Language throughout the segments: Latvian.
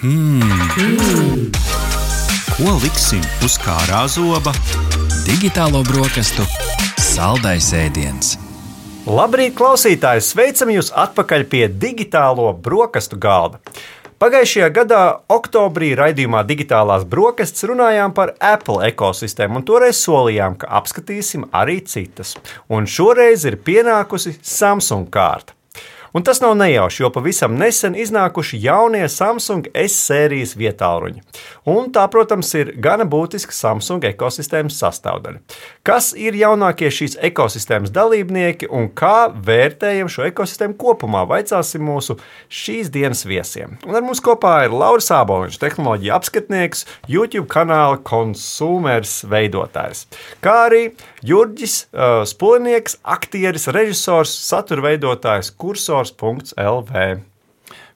Hmm. Ko liksim uz kārā zoba? Digitālo brokastu saldais ēdiens. Labrīt, klausītāji! Sveicam jūs atpakaļ pie digitālo brokastu galda. Pagājušajā gadā, oktobrī, raidījumā Digitālās brokastis runājām par Apple ekosistēmu, un toreiz solījām, ka apskatīsim arī citas. Un šoreiz ir pienākusi Samsung kārta. Un tas nav nejauši, jo pavisam nesen iznākuši jaunie Samsung S sērijas vietāluņi. Un tā, protams, ir gana būtiska Samsung ekosistēmas sastāvdaļa. Kas ir jaunākie šīs ekosistēmas dalībnieki un kā vērtējam šo ekosistēmu kopumā? Vaicāsim mūsu šīs dienas viesiem. Un ar mums kopā ir Lauris Aboliņš, tehnoloģija apskatnieks, YouTube kanāla konsumers veidotājs, kā arī Jurģis uh, Spolnieks, aktieris, režisors, satura veidotājs, kursors.lv.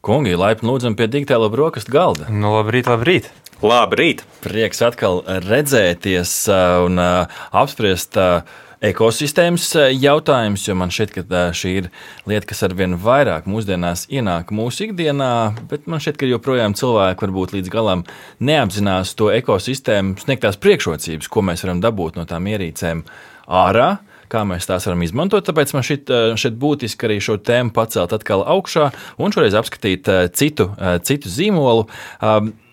Kungi, laipni lūdzam pie digitālo brokastu galda. Nu, labrīt, labrīt! Labrīt! Prieks atkal redzēties uh, un uh, apspriest uh, ekosistēmas jautājums, jo man šķiet, ka šī ir lieta, kas arvien vairāk mūsdienās ienāk mūsu ikdienā, bet man šķiet, ka joprojām cilvēki varbūt līdz galam neapzinās to ekosistēmu sniegtās priekšrocības, ko mēs varam dabūt no tām ierīcēm ārā kā mēs tās varam izmantot. Tāpēc man šeit, šeit būtiski arī šo tēmu pacelt atkal augšā un šoreiz apskatīt citu, citu zīmolu.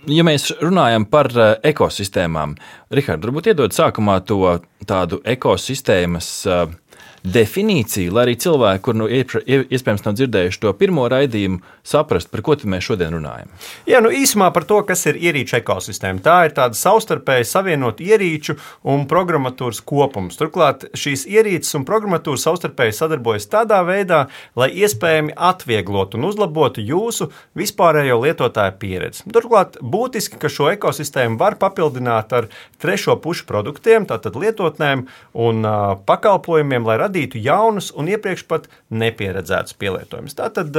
Ja mēs runājam par ekosistēmām, Rihards, varbūt iedod sākumā to tādu ekosistēmas definīciju, lai arī cilvēki, kur nu, iespējams nav dzirdējuši to pirmo raidījumu, saprast, par ko mēs šodien runājam. Jā, nu īsumā par to, kas ir ierīču ekosistēma. Tā ir tāda savstarpēji savienota ierīču un programmatūras kopums. Turklāt šīs ierīces un programmatūra savstarpēji sadarbojas tādā veidā, lai iespējami atvieglotu un uzlabotu jūsu vispārējo lietotāju pieredzi. Turklāt būtiski, ka šo ekosistēmu var papildināt ar trešo pušu produktiem, tātad lietotnēm un uh, pakalpojumiem, lai radītu radītu jaunus un iepriekš pat nepieredzētus pielietojumus. Tātad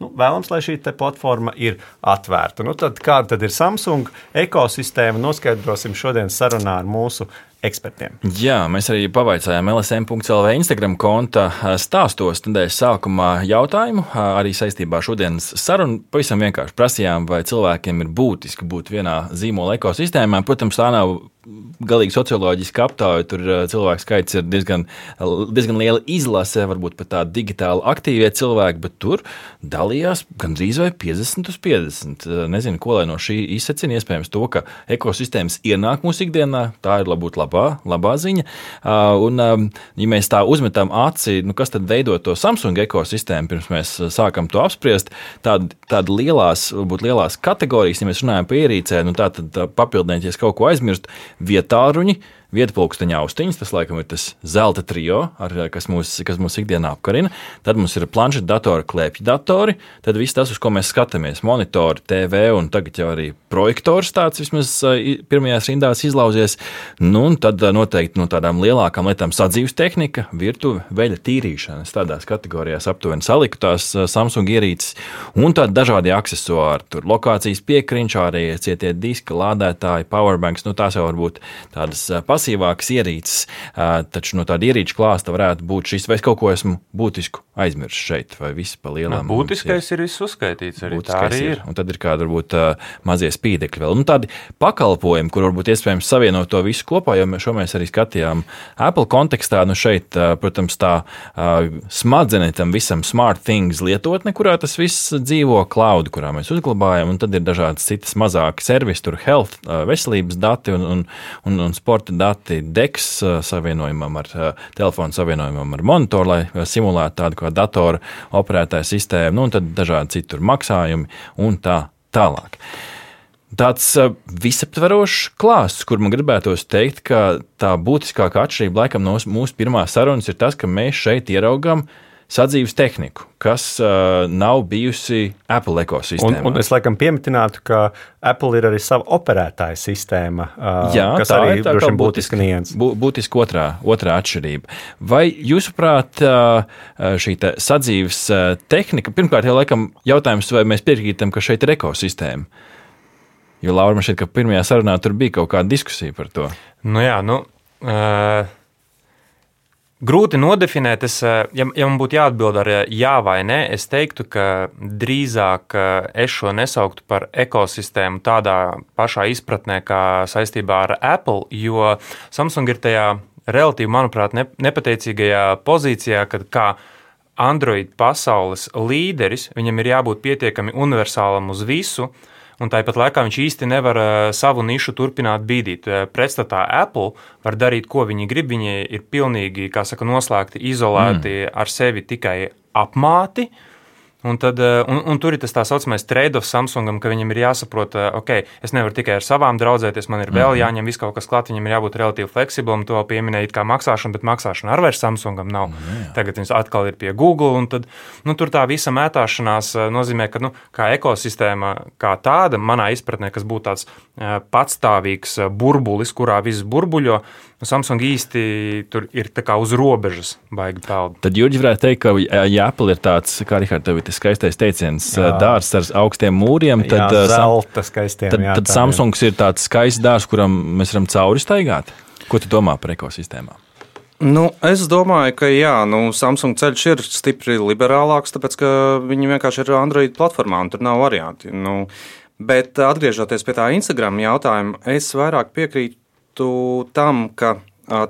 nu, vēlams, lai šī platforma ir atvērta. Nu, tad, kāda tad ir Samsung ekosistēma? Noskaidrosim šodien sarunā ar mūsu ekspertiem. Jā, mēs arī pavaicājām LSM.CLV Instagram konta stāstos nedēļas sākumā jautājumu arī saistībā ar šodienas sarunu. Pavisam vienkārši prasījām, vai cilvēkiem ir būtiski būt vienā zīmola ekosistēmā. Protams, tā nav galīgi socioloģiska aptauja. Tur cilvēku skaits ir diezgan, diezgan liela izlase, varbūt pat tādi digitāli aktīvie cilvēki, bet tur dalījās gandrīz vai 50 uz 50. Nezinu, ko lai no šī izsacina. Iespējams, to, ka ekosistēmas ienāk mūsu ikdienā, tā ir labūt labā, labā ziņa. Un, ja mēs tā uzmetam aci, nu, kas tad veido to Samsung ekosistēmu, pirms mēs sākam to apspriest, tāda, tāda lielās, lielās kategorijas, ja mēs runājam par ierīcēm, nu, tā tad papildiniet, ja kaut ko aizmirst, vietāruņi, vietpunkteņa austiņas, tas laikam ir tas zelta trio, ar, kas, mūs, kas mūs ikdienā apkarina. Tad mums ir planšeta datori, klēpju datori, tad viss tas, uz ko mēs skatāmies, monitori, TV un tagad jau arī projektors tāds vismaz pirmajās rindās izlauzies. Nu, un tad noteikti no tādām lielākām lietām sadzīves tehnika, virtuve, veļa tīrīšana. Tādās kategorijās aptuveni saliku tās Samsung ierīces un tad dažādi accessori, tur lokācijas piekriņš, arī cietie diski, lādētāji, powerbanks, nu tās jau var būt tādas pasaules pasīvākas ierīces, taču no tāda ierīču klāsta varētu būt šis, vai es kaut ko esmu būtisku aizmirsis šeit, vai viss pa lielām. Nu, būtiskais ir, ir viss uzskaitīts, arī tā arī ir. ir. Un tad ir kādi varbūt mazie spīdekļi vēl. Nu, tādi pakalpojumi, kur varbūt iespējams savienot to visu kopā, jo mēs šo mēs arī skatījām Apple kontekstā. Nu šeit, protams, tā smadzenē tam visam smart things lietotne, kurā tas viss dzīvo cloud, kurā mēs uzglabājam, un tad ir dažādas citas mazākas servisi, tur health, veselības dati un, un, un, un sporta dati dati DEX uh, savienojumam ar uh, telefonu savienojumam ar monitoru, lai uh, simulētu tādu kā datora operētāju sistēmu, nu, un tad dažādi citur maksājumi un tā tālāk. Tāds visaptverošs klāsts, kur man gribētos teikt, ka tā būtiskākā atšķirība laikam no mūsu pirmās sarunas ir tas, ka mēs šeit ieraugām uh, sadzīves tehniku, kas uh, nav bijusi Apple ekosistēmā. Un, un es laikam pieminētu, ka Apple ir arī sava operētāja sistēma, uh, Jā, kas arī ir droši vien būtiska nianses. Bū, būtiski otrā, otrā atšķirība. Vai jūsuprāt, uh, šī sadzīves tehnika, pirmkārt, jau laikam jautājums, vai mēs piekrītam, ka šeit ir ekosistēma? Jo Laura man šķiet, ka pirmajā sarunā tur bija kaut kāda diskusija par to. Nu jā, nu. Uh Grūti nodefinēt, es, ja, ja man būtu jāatbild ar jā vai nē, es teiktu, ka drīzāk es šo nesauktu par ekosistēmu tādā pašā izpratnē, kā saistībā ar Apple, jo Samsung ir tajā relatīvi, manuprāt, ne, nepateicīgajā pozīcijā, kad kā Android pasaules līderis, viņam ir jābūt pietiekami universālam uz visu, uh, un tāpat laikā viņš īsti nevar eh, savu nišu turpināt bīdīt. Eh, pretstatā Apple var darīt, ko viņi grib. Viņi ir pilnīgi, kā saka, noslēgti, izolēti mm. ar sevi tikai apmāti. Uh, Un, tad, eh, un, un tur ir tas tā saucamais trade-off Samsungam, ka viņam ir jāsaprot, eh, ok, es nevaru tikai ar savām draudzēties, man ir vēl mm -hmm. jāņem viss kaut kas klāt, viņam ir jābūt relatīvi fleksiblam. To pieminēja kā maksāšana, bet maksāšana ar vairs Samsungam nav. Mm -hmm. Tagad viņš atkal ir pie Google, un tad, nu, tur tā visa mētāšanās eh, nozīmē, ka nu, kā ekosistēma kā tāda, manā izpratnē, kas būtu tāds patstāvīgs burbulis, kurā viss burbuļo, nu, Samsung īsti tur ir uz robežas baigi peldi. Tad Jurģis varētu teikt, ka ja Apple ir tāds, kā Rihards tev ir tas skaistais teiciens, dārsts ar augstiem mūriem. Tad, jā, zelta skaistiem. Tad, jā, tad tā Samsungs ir tāds skaists dārsts, kuram mēs varam cauri staigāt. Ko tu domā par ekosistēmām? Nu, es domāju, ka jā, nu, Samsung ceļš ir stipri liberālāks, tāpēc ka viņi vienkārši ir Android platformā un tur nav varianti. Nu, bet atgriežoties pie tā Instagram jautājuma, es vairāk piekrītu tam, ka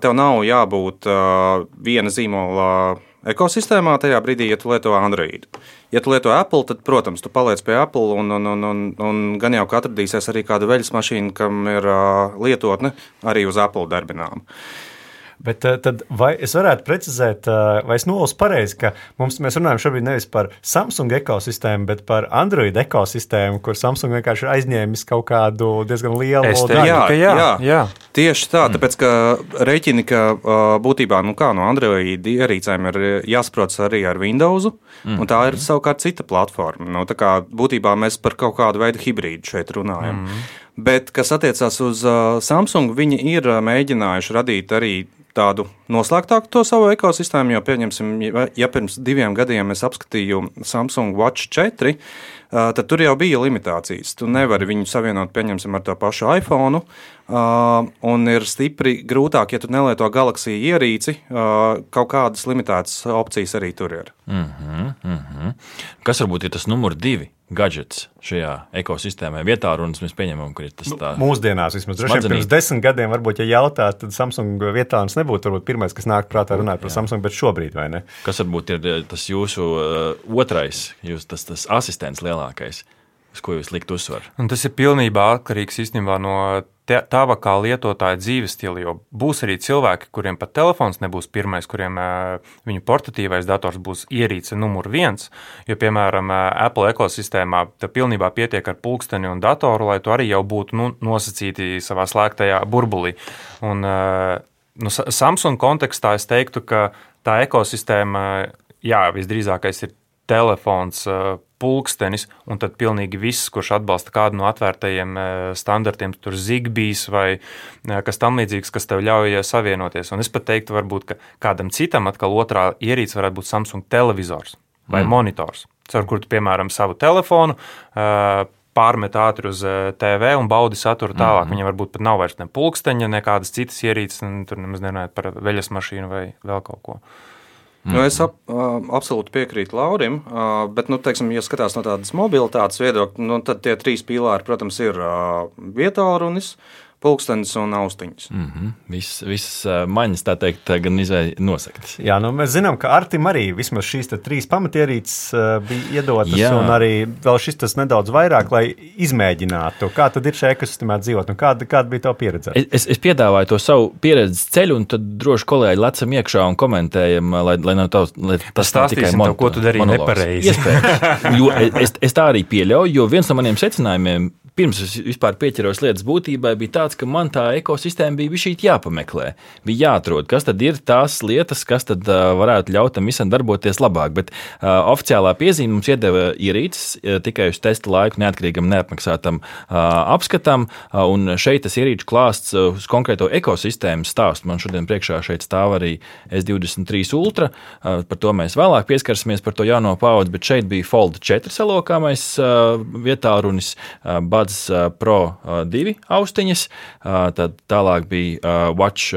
tev nav jābūt viena zīmola ekosistēmā tajā brīdī, ja tu lieto Android. Ja tu lieto Apple, tad, protams, tu paliec pie Apple, un, un, un, un, un gan jau ka atradīsies arī kāda veļas mašīna, kam ir lietotne arī uz Apple darbinām. Uh, Bet eh, tad vai es varētu precizēt, eh, vai es nolasu pareizi, ka mums, mēs runājam šobrīd nevis par Samsung ekosistēmu, bet par Android ekosistēmu, kur Samsung vienkārši ir aizņēmis kaut kādu diezgan lielu daļu? Jā, jā, jā. jā, tieši tā. Mm. Tāpēc, ka rēķini, ka būtībā nu kā, no Android ierīcēm ir jāsaprot arī ar Windows, mm. un tā ir savukārt cita platforma. Nu, tā kā būtībā mēs par kaut kādu veidu hibrīdu šeit runājam. Mm. Bet, kas attiecās uz uh, Samsung, viņi ir mēģinājuši radīt arī tādu noslēgtāku to savu ekosistēmu, jo, pieņemsim, ja pirms diviem gadiem es apskatīju Samsung Watch 4, tad tur jau bija limitācijas. Tu nevari viņu savienot, pieņemsim, ar to pašu iPhone, un ir stipri grūtāk, ja tu nelieto Galaxy ierīci, kaut kādas limitētas opcijas arī tur ir. Mm -hmm, mm -hmm. Kas varbūt ir tas numur divi? gadgets šajā ekosistēmā vietā, un mēs pieņemam, ka tas nu, tā ir. Mūsdienās, vismaz droši vien pirms desmit gadiem, varbūt, ja jautāt, tad Samsung vietā nebūtu varbūt, pirmais, kas nāk prātā runāt par Jā. Samsung, bet šobrīd vai ne? Kas varbūt ir eh, tas jūsu uh, otrais, jūs, tas, tas asistents lielākais? Uz ko jūs likt uzsvaru? Tas ir pilnībā atkarīgs īstenībā no tava kā lietotāja dzīves stila, jo būs arī cilvēki, kuriem pat telefons nebūs pirmais, kuriem viņu portatīvais dators būs ierīce numur viens. Jo, piemēram, Apple ekosistēmā te pilnībā pietiek ar pulksteni un datoru, lai tu arī jau būtu nu, nosacīti savā slēgtajā burbulī. Un, nu, Samsung kontekstā es teiktu, ka tā ekosistēma, jā, visdrīzākais ir telefons, pulkstenis, un tad pilnīgi viss, kurš atbalsta kādu no atvērtajiem standartiem, tur zigbijs vai kas tam līdzīgs, kas tev ļauj savienoties. Un es pat teiktu, varbūt, ka kādam citam atkal otrā ierīce varētu būt Samsung televizors vai mm. monitors, caur kuru tu, piemēram, savu telefonu pārmet ātri uz TV un baudi saturu tālāk. Mm -hmm. Viņam varbūt pat nav vairs ne pulksteņa, nekādas citas ierīces, un tur nemaz nerunājot par veļas mašīnu vai vēl kaut ko. Nu, es ap, absolūti piekrītu Laurim, bet, nu, teiksim, ja skatās no tādas mobilitātes viedokļa, nu, tad tie trīs pīlāri, protams, ir vietālunis, pulkstenis un austiņas. Mm -hmm. Viss vis, maņas, tā teikt, gan izvēle nosaktas. Jā, nu mēs zinām, ka Artim arī vismaz šīs trīs pamatierīces bija iedotas, Jā. un arī vēl šis tas nedaudz vairāk, lai izmēģinātu, kā tad ir šajā ekosistēmā dzīvot, un kāda, kāda bija tā pieredze. Es, es, piedāvāju to savu pieredzes ceļu, un tad droši kolēģi lecam iekšā un komentējam, lai, lai nav tavs, lai tas tā tikai monito, ko tu darīji nepareizi. es, es tā arī pieļauju, jo viens no maniem secinājumiem pirms es vispār pieķeros lietas būtībai, bija tāds, ka man tā ekosistēma bija šī jāpameklē. Bija jāatrod, kas tad ir tās lietas, kas tad varētu ļaut tam visam darboties labāk. Bet uh, oficiālā piezīme mums iedeva ierīces tikai uz testa laiku neatkarīgam, neapmaksātam uh, apskatam, uh, un šeit tas ierīču klāsts uz konkrēto ekosistēmu stāstu. Man šodien priekšā šeit stāv arī S23 Ultra, uh, par to mēs vēlāk pieskarsimies par to jauno paudzi, bet šeit bija Fold 4 salokāmais uh, vietā runis. Uh, Buds Pro 2 austiņas, tad tālāk bija Watch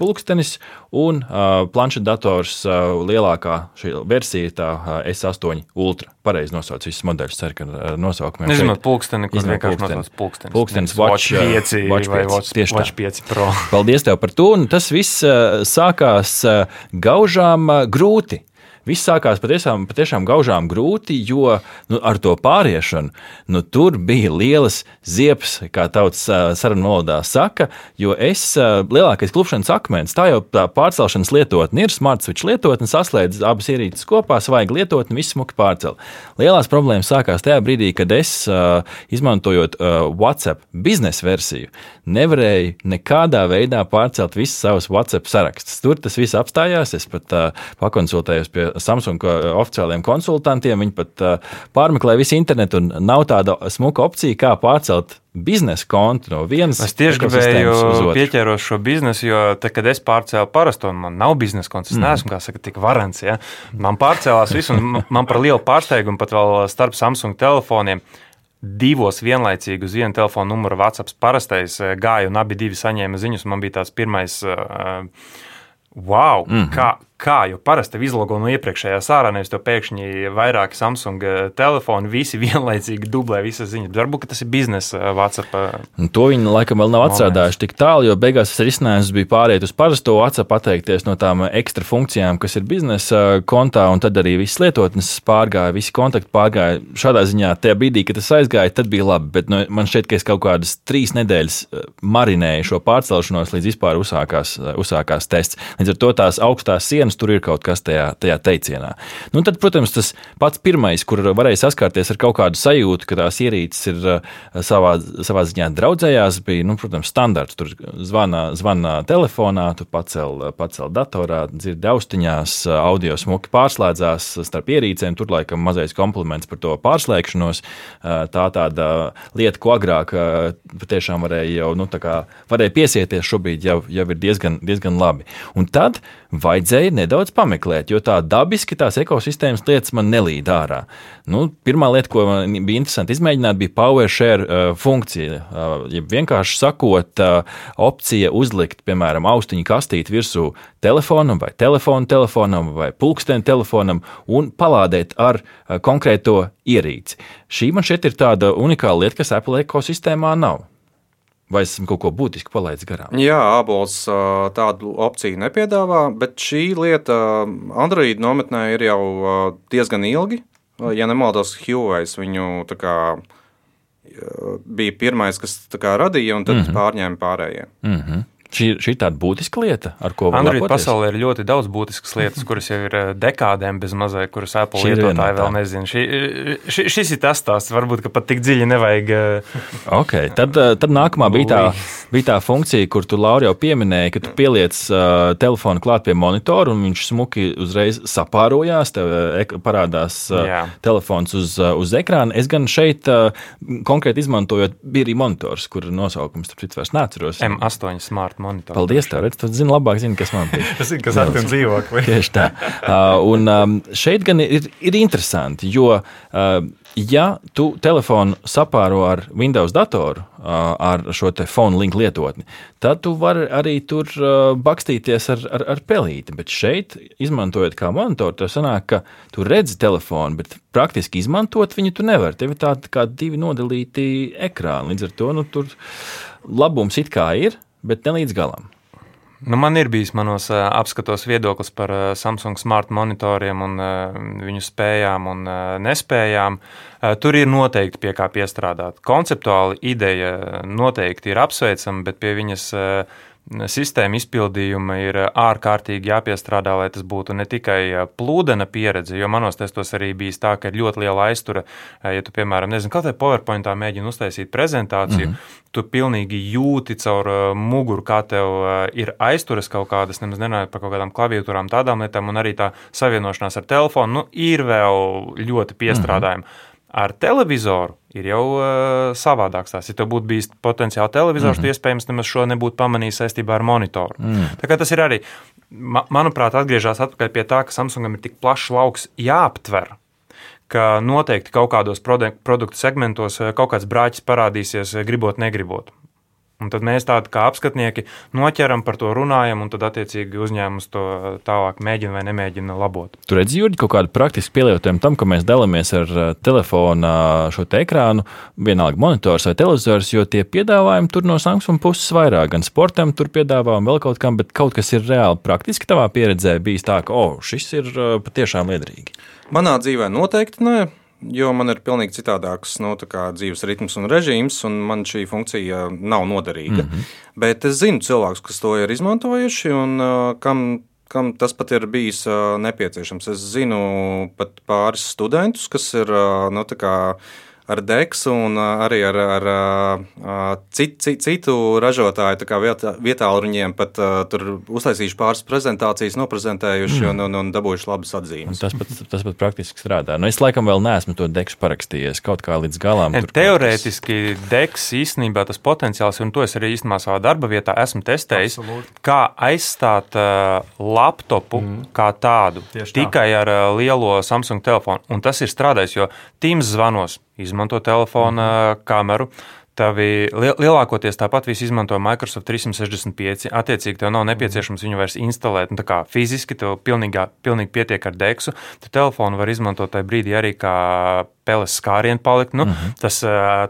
pulkstenis un planšetdators lielākā šī versija, tā S8 Ultra. Pareizi nosauc visus modeļus, ceru, ka nosaukumiem. Nezinot pulksteni, kurš vienkārši nosauc pulkstenis. Pulkstenis Watch, Watch 5 Watch 5, vai Watch, tieši Watch tā. 5 Pro. Paldies tev par to, un tas viss sākās gaužām grūti. Viss sākās patiešām, patiešām gaužām grūti, jo nu, ar to pāriešanu nu, tur bija lielas ziepes, kā tautas sarunu valodā saka. Jo es lielākais klupšanas akmens, tā jau tā pārcelšanas lietotne ir smart switch lietotne, saslēdz abas ierīces kopā, svaigi lietotne, viss smuki pārcel. Lielās problēmas sākās tajā brīdī, kad es, izmantojot WhatsApp biznesa versiju, nevarēju nekādā veidā pārcelt visus savus WhatsApp sarakstus. Tur tas viss apstājās, es pat pakonsultējos pie Samsung oficiāliem konsultantiem. Viņi pat uh, pārmeklē visu internetu, un nav tāda smuka opcija, kā pārcelt biznesa kontu no vienas Es tieši gribēju pieķeros šo biznesu, jo, te, kad es pārcēlu parasto, un man nav biznesa konts, es mm. neesmu, kā saka, tik varants. Ja? Man pārcēlās viss, un man par lielu pārsteigumu pat vēl starp Samsung telefoniem divos vienlaicīgi uz vienu telefonu numuru WhatsApp parastais gāja, un abi saņēma ziņas. Man bija tāds pirmais. Uh, Wow! Mm -hmm. kā, kā jau parasti izlogo no iepriekšējā sārā, nevis to pēkšņi vairāki Samsung telefoni, visi vienlaicīgi dublē visas ziņas. Varbūt tas ir biznesa WhatsApp. Un to viņi laikam vēl nav atstrādājuši tik tālu, jo beigās tas risinājums bija pāriet uz parasto WhatsApp, atteikties no tām ekstra funkcijām, kas ir biznesa kontā, un tad arī viss lietotnes pārgāja, visi kontakti pārgāja. Šādā ziņā tajā brīdī, kad tas aizgāja, tad bija labi. Bet nu, man šķiet, ka es kaut kādas trīs nedēļas marinēju šo pārcelšanos, līdz vispār uzsākās, uzsākās tests. Līdz ar to tās augstās sienas tur ir kaut kas tajā, tajā teicienā. Nu, tad, protams, tas pats pirmais, kur varēja saskarties ar kaut kādu sajūtu, ka tās ierīces ir savā, savā ziņā draudzējās, bija, nu, protams, standarts. Tur zvana, zvana telefonā, tu pacēl, pacēl datorā, dzirdi austiņās, audio smuki pārslēdzās starp ierīcēm. Tur laikam mazais kompliments par to pārslēgšanos. Tā tāda lieta, ko agrāk patiešām varēja jau, nu, kā varēja piesieties, šobrīd jau, jau ir diezgan, diezgan labi. Un tad vajadzēja nedaudz pameklēt, jo tā dabiski tās ekosistēmas lietas man nelīd ārā. Nu, pirmā lieta, ko man bija interesanti izmēģināt, bija PowerShare uh, funkcija. Uh, ja vienkārši sakot, uh, opcija uzlikt, piemēram, austiņu kastīti virsū telefonam vai telefonu telefonam vai pulksteni telefonam un palādēt ar uh, konkrēto ierīci. Šī man šeit ir tāda unikāla lieta, kas Apple ekosistēmā nav. Vai esmu kaut ko būtisku palaidis garām? Jā, abols tādu opciju nepiedāvā, bet šī lieta Android nometnē ir jau diezgan ilgi. Ja nemaldos, Huawei viņu kā, bija pirmais, kas kā, radīja, un tad mm -hmm. pārņēma pārējie. Mm -hmm. Šī, šī ir tāda būtiska lieta, ar ko Android lepoties? pasaulē ir ļoti daudz būtiskas lietas, kuras jau ir eh, dekādēm bez mazai, kuras Apple lietotāji vēl nezina. Šī, ši, šis ir tas stāsts, varbūt pat tik dziļi nevajag. Eh, okay, tad, eh, tad nākamā bija tā, bija tā funkcija, kur tu Laura jau pieminēji, ka tu pieliec uh, telefonu klāt pie monitora un viņš smuki uzreiz sapārojās, tev uh, parādās uh, Jā. telefons uz, uz ekrāna. Es gan šeit uh, konkrēti izmantojot, bija arī monitors, kur nosaukums, tāpēc vairs neatceros. M8 Smart monitoru. Paldies, tev, redz, tu zini labāk, zini, kas man bija. es zinu, kas ar tiem dzīvokli. Tieši tā. Uh, un um, šeit gan ir, ir interesanti, jo, uh, ja tu telefonu sapāro ar Windows datoru, uh, ar šo te phone link lietotni, tad tu vari arī tur uh, bakstīties ar, ar, ar pelīti. Bet šeit, izmantojot kā monitoru, tas sanāk, ka tu redzi telefonu, bet praktiski izmantot viņu tu nevari. Tev ir tādi kā divi nodalīti ekrāni. Līdz ar to nu, tur labums it kā ir, bet ne līdz galam. Nu, man ir bijis manos uh, apskatos viedoklis par uh, Samsung smart monitoriem un uh, viņu spējām un nespējām. Tur ir noteikti pie kā piestrādāt. Konceptuāli ideja noteikti ir apsveicama, bet pie viņas uh, sistēma izpildījuma ir ārkārtīgi jāpiestrādā, lai tas būtu ne tikai plūdena pieredze, jo manos testos arī bija tā, ka ir ļoti liela aiztura. Ja tu, piemēram, nezinu, kā te PowerPointā mēģini uztaisīt prezentāciju, mm -hmm. tu pilnīgi jūti caur muguru, kā tev ir aizturas kaut kādas, nemaz nenājot par kaut kādām klaviatūrām, tādām lietām, un arī tā savienošanās ar telefonu nu, ir vēl ļoti piestrādājama. Mm -hmm. Ar televizoru ir jau uh, savādāks. Tās. Ja tev būtu bijis potenciāli televizors, mm -hmm. tad iespējams nemaz šo nebūtu pamanījis saistībā ar monitoru. Mm. Tā kā tas ir arī, ma manuprāt, atgriežas atpakaļ pie tā, ka Samsungam ir tik plašs lauks jāaptver, ka noteikti kaut kādos produktu segmentos kaut kāds brāķis parādīsies, gribot, negribot. Un tad mēs tādi kā apskatnieki noķeram par to runājam, un tad attiecīgi uzņēmums to tālāk mēģina vai nemēģina labot. Tur redz, Jurgi, kaut kādu praktisku pielietojumu tam, ka mēs dalāmies ar uh, telefonu šo te ekrānu, vienalga monitors vai televizors, jo tie piedāvājumi tur no Samsung puses vairāk, gan sportam tur piedāvā un vēl kaut kam, bet kaut kas ir reāli praktiski tavā pieredzē bijis tā, ka, oh, šis ir uh, patiešām liederīgi. Manā dzīvē noteikti nē. Ne jo man ir pilnīgi citādāks nu, dzīves ritms un režīms, un man šī funkcija nav noderīga. Mm -hmm. Bet es zinu cilvēkus, kas to ir izmantojuši un uh, kam, kam tas pat ir bijis uh, nepieciešams. Es zinu pat pāris studentus, kas ir uh, nu, ar Deksu un arī ar, ar, ar cit, cit, citu ražotāju vietā, vietā viņiem pat tur uztaisījuši pāris prezentācijas, noprezentējuši mm. un, un, un dabūjuši labas atzīmes. Tas pat, tas pat praktiski strādā. Nu, es laikam vēl neesmu to Deksu parakstījies kaut kā līdz galam. Ne, teorētiski Deks īstenībā tas potenciāls, un to es arī īstenībā savā darba vietā esmu testējis, Absolut. kā aizstāt uh, laptopu mm. kā tādu Tieši tikai tā. ar uh, lielo Samsung telefonu. Un tas ir strādājis, jo Teams zvanos izmanto telefona kameru. Tavi lielākoties tāpat visi izmanto Microsoft 365. Attiecīgi, tev nav nepieciešams viņu vairs instalēt. Nu, kā fiziski tev pilnīgi, pilnīgi pietiek ar deksu. Tu telefonu var izmantot tajā brīdī arī kā peles skārienu palikt. Nu, mm -hmm. Tas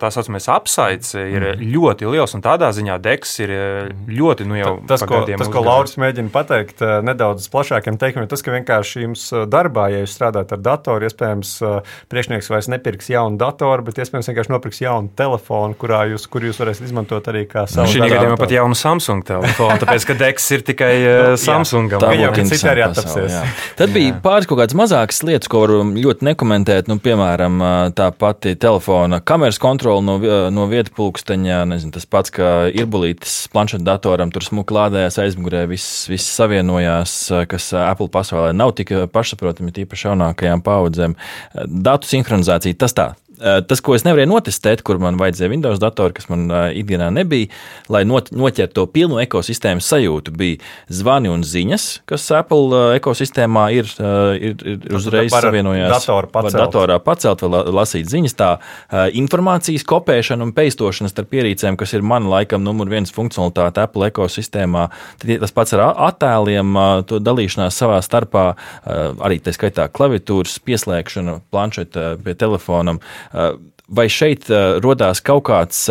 tā saucamais apsaids ir mm -hmm. ļoti liels, un tādā ziņā deks ir ļoti nu, jau. Tas, ko, tas ko Lauris mēģina pateikt, nedaudz plašākiem teikumiem, tas, ka vienkārši jums darbā, ja jūs strādājat ar datoru, iespējams, priekšnieks vairs nepirks jaunu datoru, bet iespējams vienkārši nopirks jaunu telefonu, kurā jūs, kur jūs varēsiet izmantot arī kā savu. Šī gadījumā pat jaunu Samsung telefonu, tāpēc, ka deks ir tikai nu, Samsungam. Tā jau ir citi arī attapsies. Tad bija pāris kaut kādas mazākas lietas, ko varu ļoti nekomentēt, nu, piemēram, tā pati telefona kameras kontrole no, no vietas pulksteņa, nezinu, tas pats, kā ir bulītis planšetdatoram, tur smuki lādējās aizmugurē, viss, viss savienojās, kas Apple pasaulē nav tik pašsaprotami, tīpaši jaunākajām paudzēm. Datu sinhronizācija, tas tā, Eh, tas, ko es nevarēju notestēt, kur man vajadzēja Windows datoru, kas man eh, ikdienā nebija, lai noķertu to pilnu ekosistēmas sajūtu, bija zvani un ziņas, kas Apple eh, ekosistēmā ir, ir, ir uzreiz savienojās. Datoru pacelt. Datorā pacelt vai lasīt ziņas. Tā informācijas kopēšana un peistošana starp ierīcēm, kas ir mana laikam numur viens funkcionalitāte Apple ekosistēmā. Tas pats ar attēliem, to dalīšanās savā starpā, arī tā skaitā klaviatūras pieslēgšana planšeta pie telefonam. Vai šeit radās kaut kāds,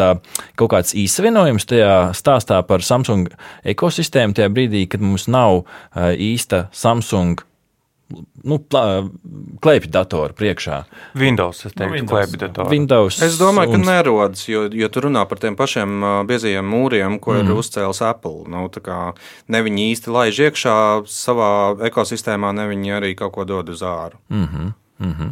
kaut kāds īsavienojums tajā stāstā par Samsung ekosistēmu, tajā brīdī, kad mums nav īsta Samsung nu, klēpju datoru priekšā. Windows, es teiktu, nu, klēpju datoru. Windows es domāju, un... ka nerodas, jo, jo tu runā par tiem pašiem biezajiem mūriem, ko mm. ir uzcēlis Apple. Nu, ne viņi īsti laiž iekšā savā ekosistēmā, ne viņi arī kaut ko dod uz āru. Mm -hmm. Mm -hmm.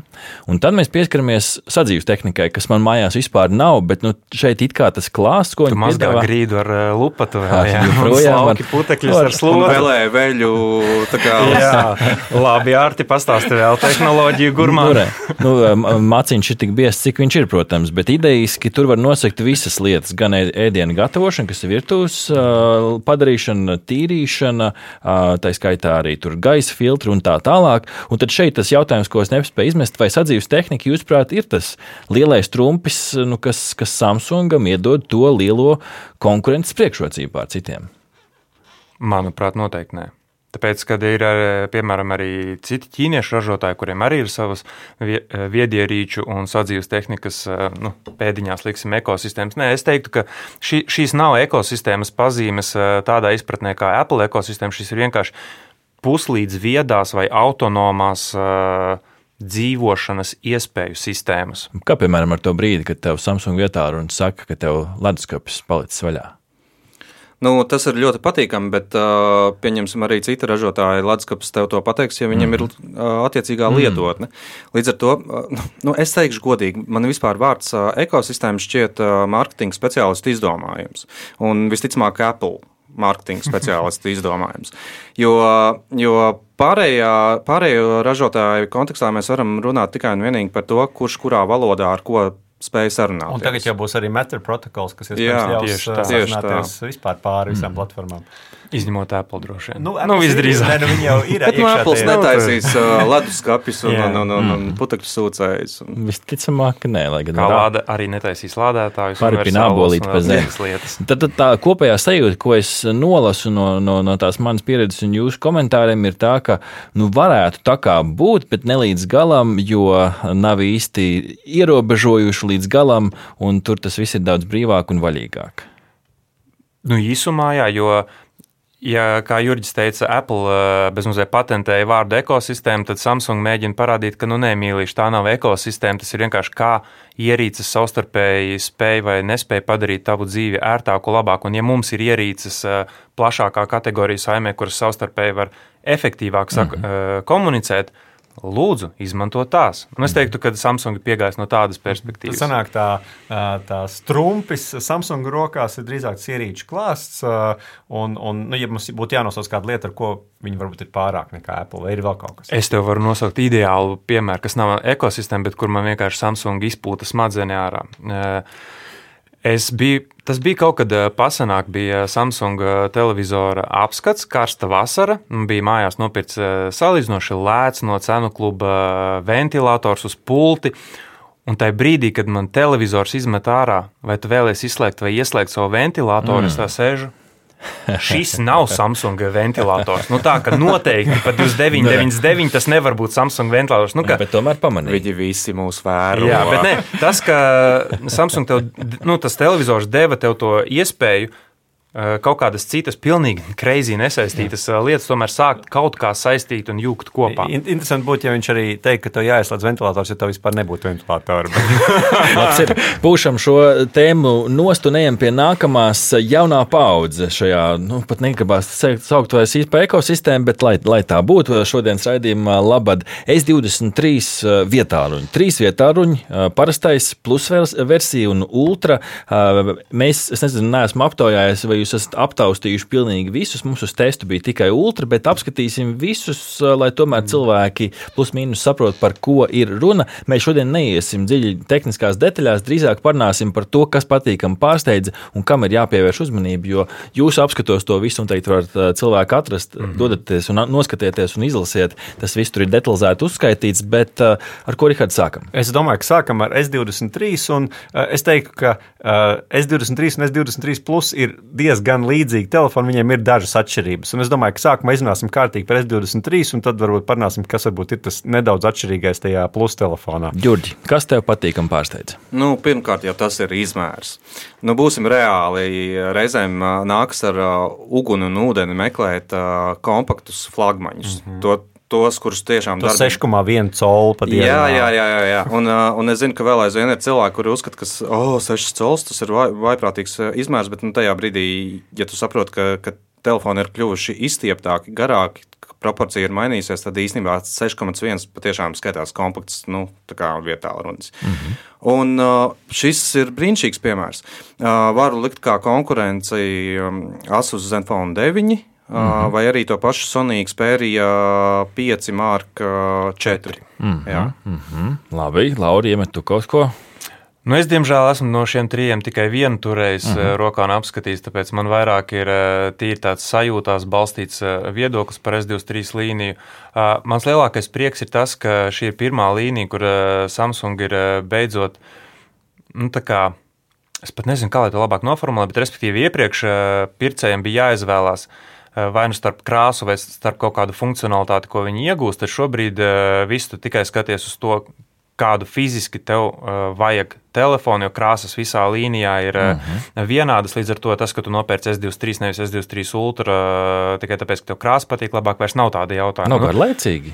Un tad mēs pieskaramies sadzīves tehnikai, kas man mājās vispār nav, bet nu, šeit it kā tas klāsts, ko viņi mazgā piedāvā... grīdu ar lupatu, vēl, jā, projām ar putekļus ar slogu. Vēlēja veļu, tā kā. jā, labi, Ārti pastāsti vēl tehnoloģiju gurmā. Nu, nu, maciņš ir tik biezs, cik viņš ir, protams, bet idejiski tur var nosakt visas lietas, gan ēdienu gatavošana, kas ir virtuves padarīšana, tīrīšana, tā skaitā arī tur gaisa filtri un tā tālāk. Un tad šeit tas jautājums, ko es nespēju nespēja izmest, vai sadzīves tehnika, jūsuprāt, ir tas lielais trumpis, nu, kas, kas Samsungam iedod to lielo konkurences priekšrocību pār citiem? Manuprāt, noteikti nē. Tāpēc, kad ir piemēram arī citi ķīniešu ražotāji, kuriem arī ir savas viedierīču un sadzīves tehnikas, nu, pēdiņās liksim ekosistēmas. Nē, es teiktu, ka šī, šīs nav ekosistēmas pazīmes tādā izpratnē kā Apple ekosistēma. Šis ir vienkārši puslīdz viedās vai autonomās uh, dzīvošanas iespēju sistēmas. Kā piemēram ar to brīdi, kad tev Samsung vietā runa saka, ka tev leduskapis palicis vaļā? Nu, tas ir ļoti patīkami, bet uh, pieņemsim arī citi ražotāji. Latvijas tev to pateiks, ja viņam mm. ir uh, attiecīgā mm. lietotne. Līdz ar to uh, nu, es teikšu godīgi, man vispār vārds uh, ekosistēma šķiet uh, mārketinga speciālistu izdomājums. Un visticamāk, Apple mārketinga speciālistu izdomājums. Jo, jo pārējā, pārējo ražotāju kontekstā mēs varam runāt tikai un vienīgi par to, kurš kurā valodā ar ko spēj sarunāt. Un tagad jau būs arī Matter protokols, kas iespējams ļaus sazināties vispār pāri visām mm. platformām. Izņemot Apple droši vien. Nu, nu visdrīzāk. Ne, nu, viņi jau ir. Bet no nu, Apple netaisīs uh, leduskapis un, un, un, un, un putekļu sūcējus. Un... Visticamāk, ka nē, lai gan. Kā lāda arī netaisīs lādētājus. Pārpina abolīt pa zemes lietas. Tad, tad tā kopējā sajūta, ko es nolasu no, no, no tās manas pieredzes un jūsu komentāriem, ir tā, ka nu, varētu tā kā būt, bet ne līdz galam, jo nav īsti ierobežojuši līdz galam, un tur tas viss ir daudz brīvāk un vaļīgāk. Nu, īsumā, jā, jo Ja, kā Jurģis teica, Apple eh, bezmazliet patentēja vārdu ekosistēma, tad Samsung mēģina parādīt, ka nu, nemīlīši tā nav ekosistēma. Tas ir vienkārši kā ierīces savstarpēji spēj vai nespēja padarīt tavu dzīvi ērtāku, labāku. Un, ja mums ir ierīces eh, plašākā kategorija saimē, kuras savstarpēji var efektīvāk mm -hmm. komunicēt, tad Lūdzu, izmanto tās. Un es teiktu, ka Samsung ir piegājis no tādas perspektīvas. Sanāk, tā, tā strumpis Samsung rokās ir drīzāk ierīču klāsts. Un, un nu, ja mums būtu jānosauc kāda lieta, ar ko viņi varbūt ir pārāk nekā Apple, vai ir vēl kaut kas? Es tev varu nosaukt ideālu piemēru, kas nav ekosistēma, bet kur man vienkārši Samsung izpūta smadzenē ārā. Es biju, tas bija kaut kad pasenāk, bija Samsung televizora apskats, karsta vasara. Bija mājās nopirkts salīdzinoši lēts no cenu kluba ventilators uz pulti. Un tajā brīdī, kad man televizors izmet ārā, vai tu vēlēsies izslēgt vai ieslēgt savu ventilatoru, mm. es tā sēžu Šis nav Samsung ventilators. Nu, tā kā noteikti pat 2999 tas nevar būt Samsung ventilators. Nu, ka, bet tomēr pamanīju. Viņi visi mūs vēro. Jā, bet ne, tas, ka Samsung tev, nu, tas televizors deva tev to iespēju kaut kādas citas, pilnīgi kreizī nesaistītas Jā. Eh, lietas, tomēr sākt kaut kā saistīt un jūgt kopā. Interesanti būtu, ja viņš arī teikt, ka tev jāieslēdz ventilators, ja tev vispār nebūtu ventilatora. Pūšam šo tēmu nost un ejam pie nākamās jaunā paudze šajā, nu, pat negribās saukt vairs par ekosistēmu, bet lai, lai tā būtu šodienas raidījumā labad S23 eh, vietā ruņi. Trīs vietā ruņi, parastais plus versija un ultra. Mēs, es nezinu, neesmu aptaujājis, vai jūs esat aptaustījuši pilnīgi visus. Mums uz testu bija tikai ultra, bet apskatīsim visus, lai tomēr mm. cilvēki plus mīnus saprot, par ko ir runa. Mēs šodien neiesim dziļi tehniskās detaļās, drīzāk parunāsim par to, kas patīkam pārsteidza un kam ir jāpievērš uzmanība. Jo jūs apskatos to visu un teikt, varat cilvēku atrast, mm -hmm. dodaties un noskatieties un izlasiet. Tas viss tur ir detalizēti uzskaitīts, bet ar ko Rihards sākam? Es domāju, ka sākam ar S23 un es teiktu, ka S23 un S23 plus ir diezgan diezgan līdzīgi telefoni, viņiem ir dažas atšķirības. Un es domāju, ka sākumā izrunāsim kārtīgi par S23, un tad varbūt parunāsim, kas varbūt ir tas nedaudz atšķirīgais tajā plus telefonā. Ģurģi, kas tev patīkam pārsteidz? Nu, pirmkārt, jau tas ir izmērs. Nu, būsim reāli. Reizēm nāks ar uguni un ūdeni meklēt kompaktus flagmaņus. Mm -hmm. To tos, kurus tiešām dara. 6,1 colu pat jā, jā, jā, jā, jā. Un, un es zinu, ka vēl aizvien ir cilvēki, kuri uzskata, ka oh, 6 cols tas ir vai, vaiprātīgs izmērs, bet nu, tajā brīdī, ja tu saproti, ka, ka telefoni ir kļuvuši izstieptāki, garāki, proporcija ir mainījusies, tad īstenībā 6,1 patiešām skaitās kompakts, nu, tā kā vietā runas. Mm -hmm. Un uh, šis ir brīnišķīgs piemērs. Uh, varu likt kā konkurenci um, Asus Zenfone 9 Mm -hmm. Vai arī to pašu Sony Xperia 5 Mark 4. Mm -hmm. Jā. Mm -hmm. Labi, Lauri, iemet tu kaut ko. Nu, es, diemžēl, esmu no šiem trijiem tikai vienu turējis uh mhm. -huh. rokā un apskatījis, tāpēc man vairāk ir tīri tāds sajūtās balstīts viedoklis par S23 līniju. Mans lielākais prieks ir tas, ka šī ir pirmā līnija, kur Samsung ir beidzot, nu, tā kā, es pat nezinu, kā lai to labāk noformulētu, bet respektīvi iepriekš pircējiem bija jāizvēlās Eh, vai nu starp krāsu, vai starp kaut kādu funkcionalitāti, ko viņi iegūst, tad šobrīd eh, visu tikai skaties uz to, kādu fiziski tev uh, vajag telefonu, jo krāsas visā līnijā ir uh, mm -hmm. vienādas. Līdz ar to tas, ka tu nopērci S23, nevis S23 Ultra, tikai tāpēc, ka tev krāsa patīk labāk, vairs nav tāda jautājuma. Nav nu, garlaicīgi.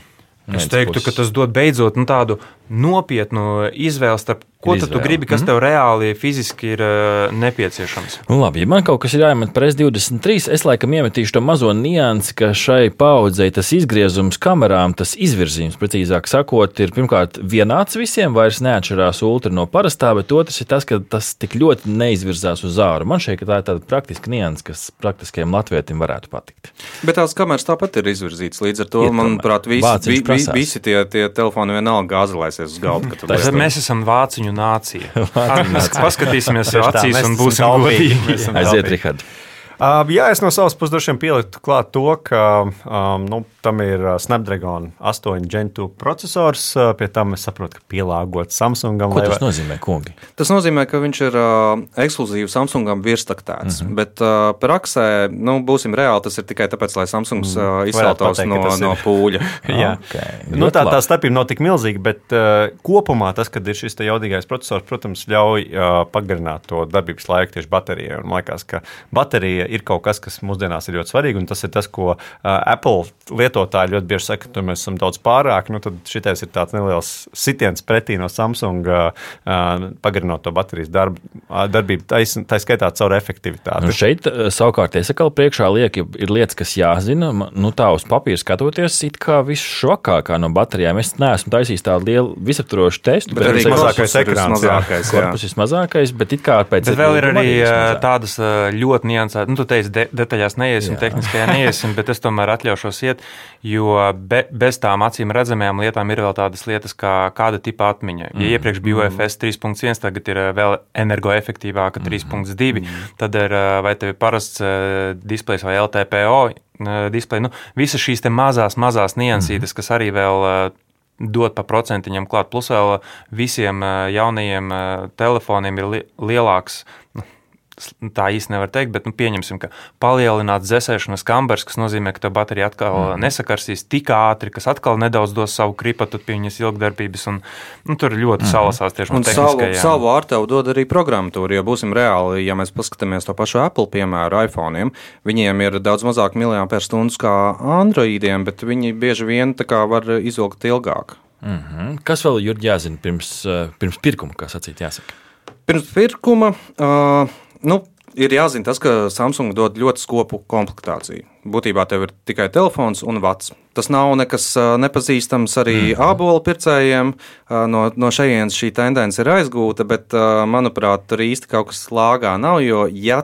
Es teiktu, ka tas dod beidzot nu, tādu nopietnu izvēli starp Ko tu gribi, kas mm. tev reāli fiziski ir uh, nepieciešams? Nu, labi, ja man kaut kas ir jāiemet par S23, es laikam iemetīšu to mazo niansi, ka šai paudzei tas izgriezums kamerām, tas izvirzījums, precīzāk sakot, ir pirmkārt vienāds visiem, vairs neatšķirās ultra no parastā, bet otrs ir tas, ka tas tik ļoti neizvirzās uz āru. Man šeit tā ir tāda praktiska nianse, kas praktiskajam latvietim varētu patikt. Bet tās kameras tāpat ir izvirzītas. Līdz ar to, Iet, manuprāt, visi, vi, vi, visi tie, tie telefoni vienalga gāzelēsies uz galda. Mēs esam vāciņu nācija. Paskatīsimies acīs un būsim godīgi. Aiziet. Rihard. Uh, jā, es no savas puses droši vien pieliktu klāt to, ka um, nu, tam ir Snapdragon 8 Gen 2 processors. Pie tam es saprotu, ka pielāgots Samsungam. Ko lai tas nozīmē, kungi? Tas nozīmē, ka viņš ir uh, ekskluzīvi Samsungam virstaktēts. Mm -hmm. Bet uh, praksē, nu, būsim reāli, tas ir tikai tāpēc, lai Samsungs uh, izceltos no, no pūļa. Jā, Ok, nu, tā, tā starpība nav tik milzīga, bet uh, kopumā tas, ka ir šis te jaudīgais processors, protams, ļauj uh, pagarināt to darbības laiku tieši baterijai. Un Man liekas, ka baterija ir kaut kas, kas mūsdienās ir ļoti svarīgi, un tas ir tas, ko uh, Apple lietotāji ļoti bieži saka, ka mēs esam daudz pārāk. Nu, tad šitais ir tāds neliels sitiens pretī no Samsung, uh, uh, pagarinot to baterijas darbu, uh, darbību, tā, tā skaitā caur efektivitāti. Nu šeit savukārt iesakāli priekšā liek, ja ir lietas, kas jāzina. Nu, tā uz papīra skatoties, it kā viss švakākā no baterijām. Es neesmu taisījis tādu lielu visaptvarošu testu. Bet arī ir mazākais ekrāns. Mazākais. Korpus ir mazākais, bet it kā pēc Bet vēl ir arī tādas ļoti niansētas, nu, tu teici, de, detaļās neiesim, Jā. tehniskajā neiesim, bet es tomēr atļaušos iet, jo be, bez tām acīm redzamajām lietām ir vēl tādas lietas, kā kāda tipa atmiņa. Ja iepriekš bija UFS 3.1, tagad ir ā, vēl energoefektīvāka 3.2, tad ir ā, vai tev ir parasts ā, displejs vai LTPO ā, displejs. Nu, visas šīs mazās, mazās niansītes, kas arī vēl dot pa procentiņam klāt. Plus vēl visiem jaunajiem telefoniem ir li lielāks. Tā īsti nevar teikt, bet nu, pieņemsim, ka palielināts dzēsēšanas kambers, kas nozīmē, ka tā baterija atkal mm. nesakarsīs tik ātri, kas atkal nedaudz dos savu kripatu pie viņas ilgdarbības. Un, nu, tur ļoti mm. salasās tieši Un savu, savu ārtevu dod arī programmatūra. Ja būsim reāli, ja mēs paskatāmies to pašu Apple piemēru iPhone, viņiem ir daudz mazāk miliāmpēru stundas kā Androidiem, bet viņi bieži vien tā kā var izvilkt ilgāk. Mhm. Kas vēl ir jāzina pirms, eh, pirms pirkuma, kā sacīt, jāsaka? Pirms pirkuma uh, nu, ir jāzina tas, ka Samsung dod ļoti skopu komplektāciju. Būtībā tev ir tikai telefons un vats. Tas nav nekas nepazīstams arī mm -hmm. ābolu pircējiem. No, no šejienes šī tendence ir aizgūta, bet, manuprāt, tur īsti kaut kas lāgā nav. Jo, ja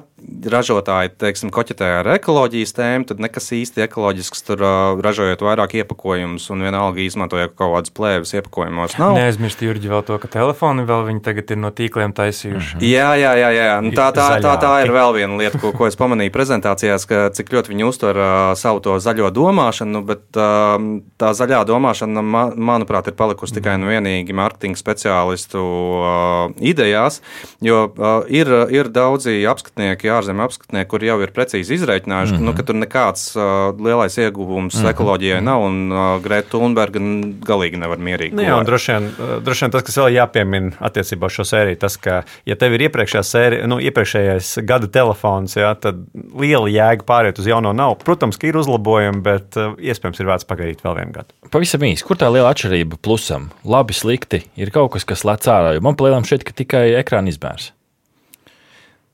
ražotāji teiksim, koķetē ar ekoloģijas tēmu, tad nekas īsti ekoloģisks tur ražojot vairāk iepakojumus un vienalga izmantojot kaut kādas plēves iepakojumos. Nav. Neaizmirst, Jurģi, vēl to, ka telefoni vēl viņi tagad ir no tīkliem taisījuši. Mm -hmm. Jā, jā, jā, jā. Nu, tā, tā, tā, tā ir vēl viena lieta, ko, ko es pamanīju prezentācijās, ka cik ļoti viņi uztver uh, savu to zaļo domāšanu, bet uh, tā zaļā domāšana, ma, manuprāt, ir palikusi tikai un vienīgi mārketinga speciālistu uh, idejās, jo uh, ir, ir daudzi apskatnieki, ārzemju apskatnieki, kuri jau ir precīzi izreikinājuši, mm -hmm. nu, ka tur nekāds uh, lielais ieguvums mm -hmm. ekoloģijai nav, un uh, Greta Thunberga galīgi nevar mierīgi. Nu, jā, un droši vien, droši vien tas, kas vēl jāpiemina attiecībā uz šo sēriju, tas, ka, ja tev ir iepriekšējā sērija, nu, iepriekšējais gada telefons, jā, tad liela jēga pāriet uz jauno nav. Protams, ka ir uzlabojumi, bet uh, iespējams ir vērts pagaidīt vēl vienu gadu. Pavisam īsi, kur tā liela atšķirība plusam? Labi, slikti. Ir kaut kas, kas lec ārā. jo Man plēlām šeit, ka tikai ekrāna izmērs.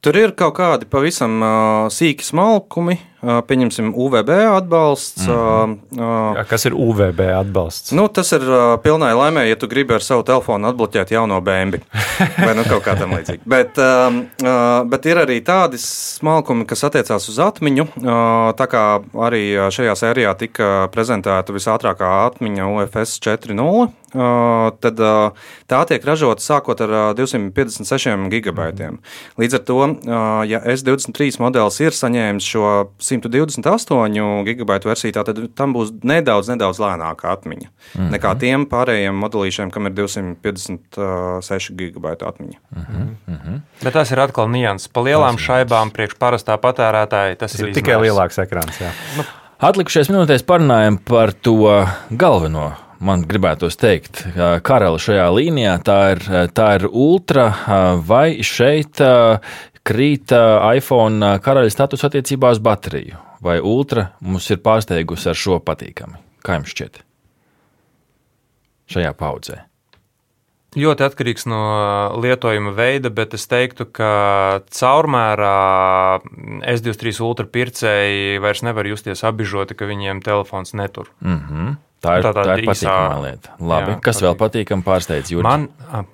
Tur ir kaut kādi pavisam uh, sīki smalkumi, uh, pieņemsim, UVB atbalsts. Mm -hmm. kas ir UVB atbalsts? Nu, tas ir pilnai laimē, ja tu gribi ar savu telefonu atbloķēt jauno bēnbi. Vai nu kaut kā tam līdzīga. Bet, bet ir arī tādi smalkumi, kas attiecās uz atmiņu. Tā kā arī šajā sērijā tika prezentēta visātrākā atmiņa UFS 4.0. Uh, tad tā tiek ražota sākot ar uh, 256 gigabaitiem. Līdz ar to, ja S23 modelis ir saņēmis šo 128 gigabaitu versiju, tā tad tam būs nedaudz, nedaudz lēnāka atmiņa mm -hmm. nekā tiem pārējiem modelīšiem, kam ir 256 gigabaitu atmiņa. Bet tas ir atkal nianses. Pa lielām šaibām priekš parastā patērētāja tas, Tas ir ir tikai lielāks ekrāns. Jā. Atlikušajās minūtēs parunājam par to galveno. Man gribētos teikt, ka karalis šajā līnijā tā ir, tā ir ultra, vai šeit krīt iPhone karaļa status attiecībā uz bateriju, vai ultra mums ir pārsteigusi ar šo patīkami. Kā jums šķiet? Šajā paudzē. Ļoti atkarīgs no lietojuma veida, bet es teiktu, ka caurmērā S23 ultra pircēji vairs nevar justies apbižoti, ka viņiem telefons netur. Mm -hmm. Tā ir Tā tā, tāda tā ir patīkama lieta. Labi, Jā, kas vēl patīkam pārsteidz Jurģi? Man,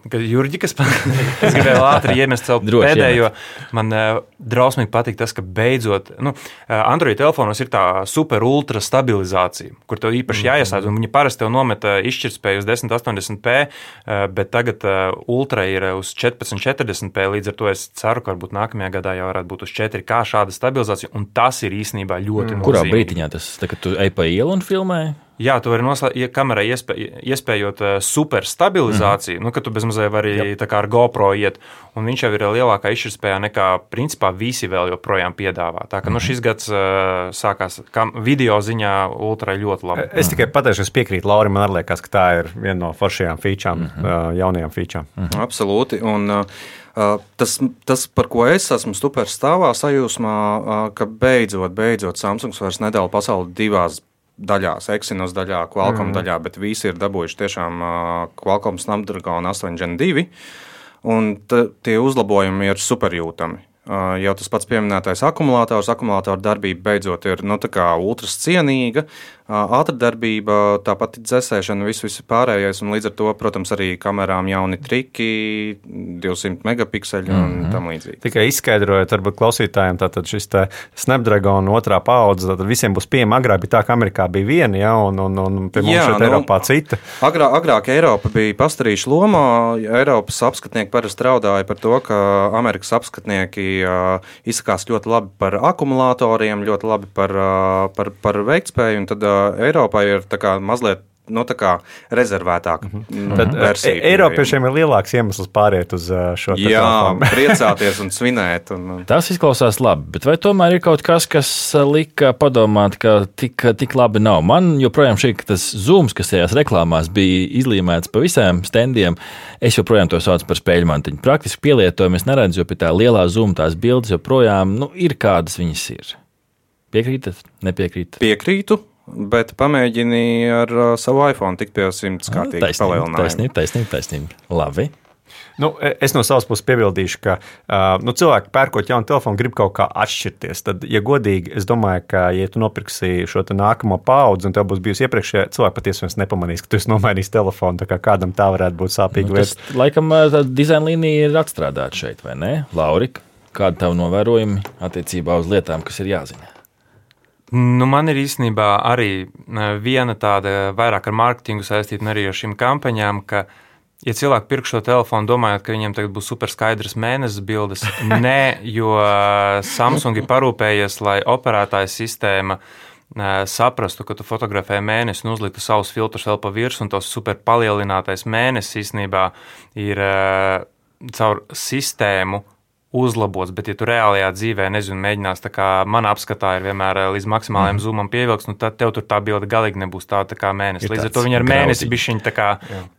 Jurģi, kas es gribēju ātri iemest savu Droši pēdējo, man uh, drausmīgi patīk tas, ka beidzot, nu, uh, Android telefonos ir tā super ultra stabilizācija, kur tev īpaši jāiesaist, un viņi parasti tev nomet uh, izšķirtspēju uz 1080p, uh, bet tagad ultra ir uz 1440p, līdz ar to es ceru, ka varbūt nākamajā gadā jau varētu būt uz 4K šāda stabilizācija, un tas ir īstenībā ļoti mm. Kurā brīdiņā tas tā, kad tu ej pa ielu un filmē? Jā, tu vari noslēgt, ja kamerai iespē, iespējot uh, super stabilizāciju, mm -hmm. nu, ka tu bezmazliet vari tā kā ar GoPro iet, un viņš jau ir lielākā izšķirtspējā nekā principā visi vēl joprojām piedāvā. Tā kā mm -hmm. nu, šis gads uh, sākās kam, video ziņā ultra ļoti labi. Es tikai pateikšu, es piekrītu Laurim. Man liekas, ka tā ir viena no foršajām featurām, mm -hmm. jaunajām featurām. Mm -hmm. Absolūti. Un, uh, uh, tas, tas, par ko es esmu super stāvā sajūsmā, uh, ka beidzot, beidzot Samsungs vairs nedala pasauli divās daļās, Exynos daļā, Qualcomm mm. daļā, bet visi ir dabūjuši tiešām uh, Qualcomm Snapdragon 8 Gen 2. Un tie uzlabojumi ir superjūtami. Jau tas pats pieminētais akumulators, akumulatora darbība beidzot ir nu, ultras cienīga, uh, ātrdarbība, tāpat dzēsēšana, viss, viss pārējais. Un līdz ar to, protams, arī kamerām jauni triki, 200 megapikseli un mm -hmm. tam līdzīgi. Tikai izskaidrojot, varbūt klausītājiem, tātad šis tā Snapdragon otrā paudze, tad visiem būs pieejama. Agrāk bija tā, ka Amerikā bija viena, ja, un, un, un pie mums Jā, šeit nu, Eiropā cita. Agrā, agrāk Eiropa bija pastarīša lomā. Eiropas apskatnieki parasti raudāja par to, ka Amerikas apskatnieki izsakās ļoti labi par akumulatoriem, ļoti labi par, uh, par, par veiktspēju. Tad uh, Eiropai ir mazliet nu, tā kā rezervētāka mm -hmm. Tad versija. e Eiropiešiem ir lielāks iemesls pāriet uz uh, šo te Jā, priecāties un svinēt. Un. Tas izklausās labi, bet vai tomēr ir kaut kas, kas lika padomāt, ka tik, tik labi nav? Man joprojām šī ka tas zūms, kas tajās reklāmās bija izlīmēts pa visiem standiem, es joprojām to saucu par spēļu mantiņu. Praktiski pielietojumu es neredzu, jo pie tā lielā zūma tās bildes joprojām nu, ir kādas viņas ir. Piekrītat, nepiekrītat? Piekrītu. Bet pamēģini ar uh, savu iPhone tikt pie simts kārtīgi Taisnība, palielinājuma. taisnība, taisnība, taisnība. Labi. Nu, es no savas puses piebildīšu, ka uh, nu, cilvēki pērkot jaunu telefonu, grib kaut kā atšķirties. Tad, ja godīgi, es domāju, ka, ja tu nopirksi šo nākamo paudzi, un tev būs bijusi iepriekšējā, cilvēki patiesībā nepamanīs, ka tu esi nomainījis telefonu. Tā kā kādam tā varētu būt sāpīga Nu, lieta. tas, laikam, tā dizaina līnija ir atstrādāta šeit, vai ne? Laurika, kāda tavu novērojumi attiecībā uz lietām, kas ir jāzina? Nu, man ir īstenībā arī e, viena tāda vairāk ar mārketingu saistīta arī ar šīm kampaņām, ka, ja cilvēki pirk šo telefonu, domājot, ka viņiem tagad būs super skaidrs mēnesis bildes, nē, jo e, Samsung ir parūpējies, lai operētāja sistēma e, saprastu, ka tu fotografē mēnesi un uzliktu savus filtrus vēl pa virsmu, un tos super palielinātais mēnesis īstenībā ir caur sistēmu uzlabots, bet, ja tu reālajā dzīvē, nezinu, mēģinās, tā kā manā apskatā ir vienmēr eh, līdz maksimālajam mm. zoomam pievilks, nu tad tev tur tā bilde galīgi nebūs tāda tā kā mēnesis. Līdz ar to viņi ar mēnesi tā kā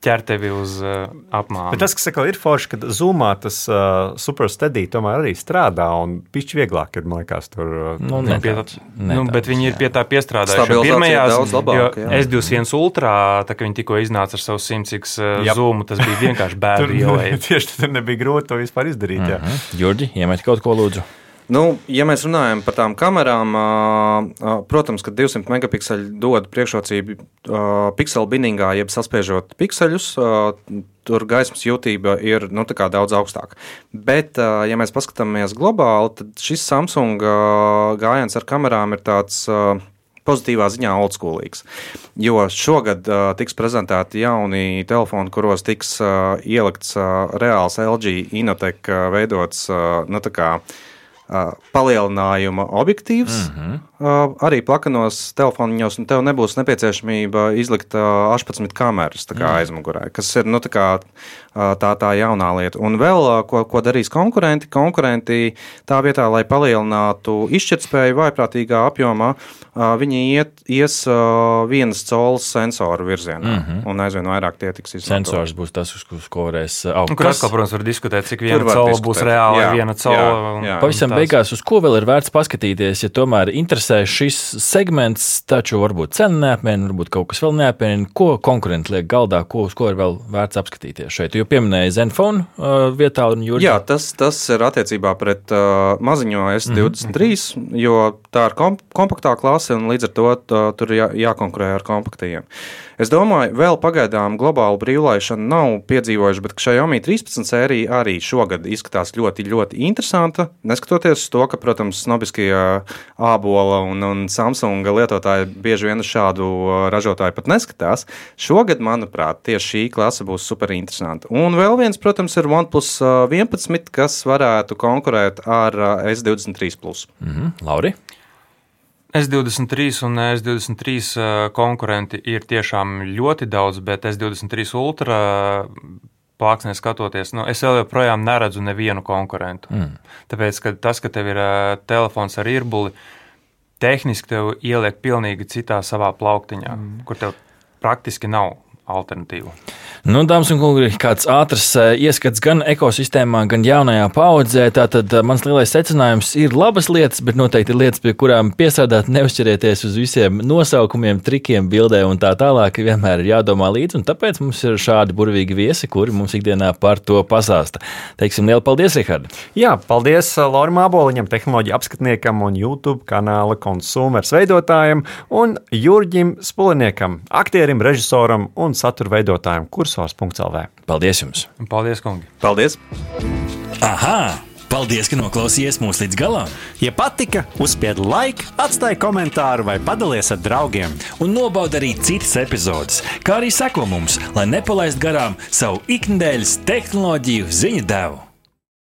ķer tevi uz uh, apmānu. Bet tas, kas saka, ir forši, ka zoomā tas uh, superstedī tomēr arī strādā un pišķi vieglāk ir, man liekas, tur. Uh, Nu, Nu, pie, nedaudz, nu, nedaudz, bet viņi ir pie tā piestrādājuši. Pirmajās, jā. S21 Ultra, tā kā viņi tikko iznāca ar savu 100 uh, zoomu, tas bija vienkārši tur bēdu ielai. tieši tur nebija grūti to vispār izdarīt. Mm -hmm. Jurģi, iemet kaut ko lūdzu. Nu, ja mēs runājam par tām kamerām, protams, ka 200 megapikseli dod priekšrocību ā, pikseli biningā, jeb saspiežot pikseļus. Tur gaismas jūtība ir nu, daudz augstāka. Bet, ja mēs paskatāmies globāli, tad šis Samsung gājiens ar kamerām ir tāds ā, pozitīvā ziņā oldschoolīgs. Jo šogad uh, tiks prezentēti jauni telefoni, kuros tiks uh, ielikts uh, reāls LG Inotec uh, veidots uh, nu, palielinājuma objektīvs. Mm -hmm. arī plakanos telefoniņos, un tev nebūs nepieciešamība izlikt uh, 18 kameras kā mm. aizmugurē, kas ir nu, tā, kā, tā, tā jaunā lieta. Un vēl, ko, ko darīs konkurenti, konkurenti tā vietā, lai palielinātu izšķirtspēju vaiprātīgā apjomā, uh, viņi iet, ies vienas colas sensoru virzienā, mm -hmm. un aizvien vairāk tie tiks izmantoti. Sensors būs tas, uz, ko varēs augt. Atkal, protams, var diskutēt, cik viena cola būs reāla, Jā, viena cola. jā, un- jā. Pavisam beigās, uz ko vēl ir vērts paskatīties, ja tomēr interesē šis segments, taču varbūt cena neapmiena, varbūt kaut kas vēl neapmiena, ko konkurenti liek galdā, ko, uz ko ir vēl vērts apskatīties šeit. Jo pieminēja Zenfone uh, vietā un Jurģi. Jā, tas, tas ir attiecībā pret uh, maziņo S23, mm -hmm. jo tā ir komp kompaktā klase un līdz ar to tā, tur jā, jākonkurē ar kompaktiem. Es domāju, vēl pagaidām globālu brīvlaišanu nav piedzīvojuši, bet Xiaomi 13 sērija arī šogad izskatās ļoti, ļoti interesanta. Neskatoties uz to, ka, protams, snobiskie ābola un, un Samsung lietotāji bieži vien šādu ražotāju pat neskatās, šogad, manuprāt, tieši šī klase būs super interesanta. Un vēl viens, protams, ir OnePlus 11, kas varētu konkurēt ar S23. Mm -hmm. Lauri? S23 un S23 konkurenti ir tiešām ļoti daudz, bet S23 Ultra plāksnē skatoties, nu, es vēl joprojām neredzu nevienu konkurentu. Mm. Tāpēc, ka tas, ka tev ir telefons ar īrbuli, tehniski tev ieliek pilnīgi citā savā plauktiņā, mm. kur tev praktiski nav alternatīvu. Nu, Dāmas un kungi, kāds ātrs eh, ieskats gan ekosistēmā, gan jaunajā paudzē. Tātad eh, mans lielais secinājums ir labas lietas, bet noteikti ir lietas, pie kurām piesādāt, neuzķerieties uz visiem nosaukumiem, trikiem, bildē un tā tālāk. Vienmēr ir jādomā līdzi, un tāpēc mums ir šādi burvīgi viesi, kuri mums ikdienā par to pasāsta. Teiksim, lielu paldies, Rihard! Jā, paldies eh, Laurim Aboliņam, tehnoloģiju apskatniekam un YouTube kanāla konsumers veidotājam un Jurģim Spuliniekam, aktierim, režisoram un satura veidotājam, kurš kursors.lv. Paldies jums! Paldies, kungi! Paldies! Aha! Paldies, ka noklausījāties mūsu līdz galam! Ja patika, uzspiediet laiku, atstājiet komentāru vai padalieties ar draugiem. Un nobaudiet arī citas epizodes, kā arī sekot mums, lai nepalaistu garām savu ikdienas tehnoloģiju ziņu devumu.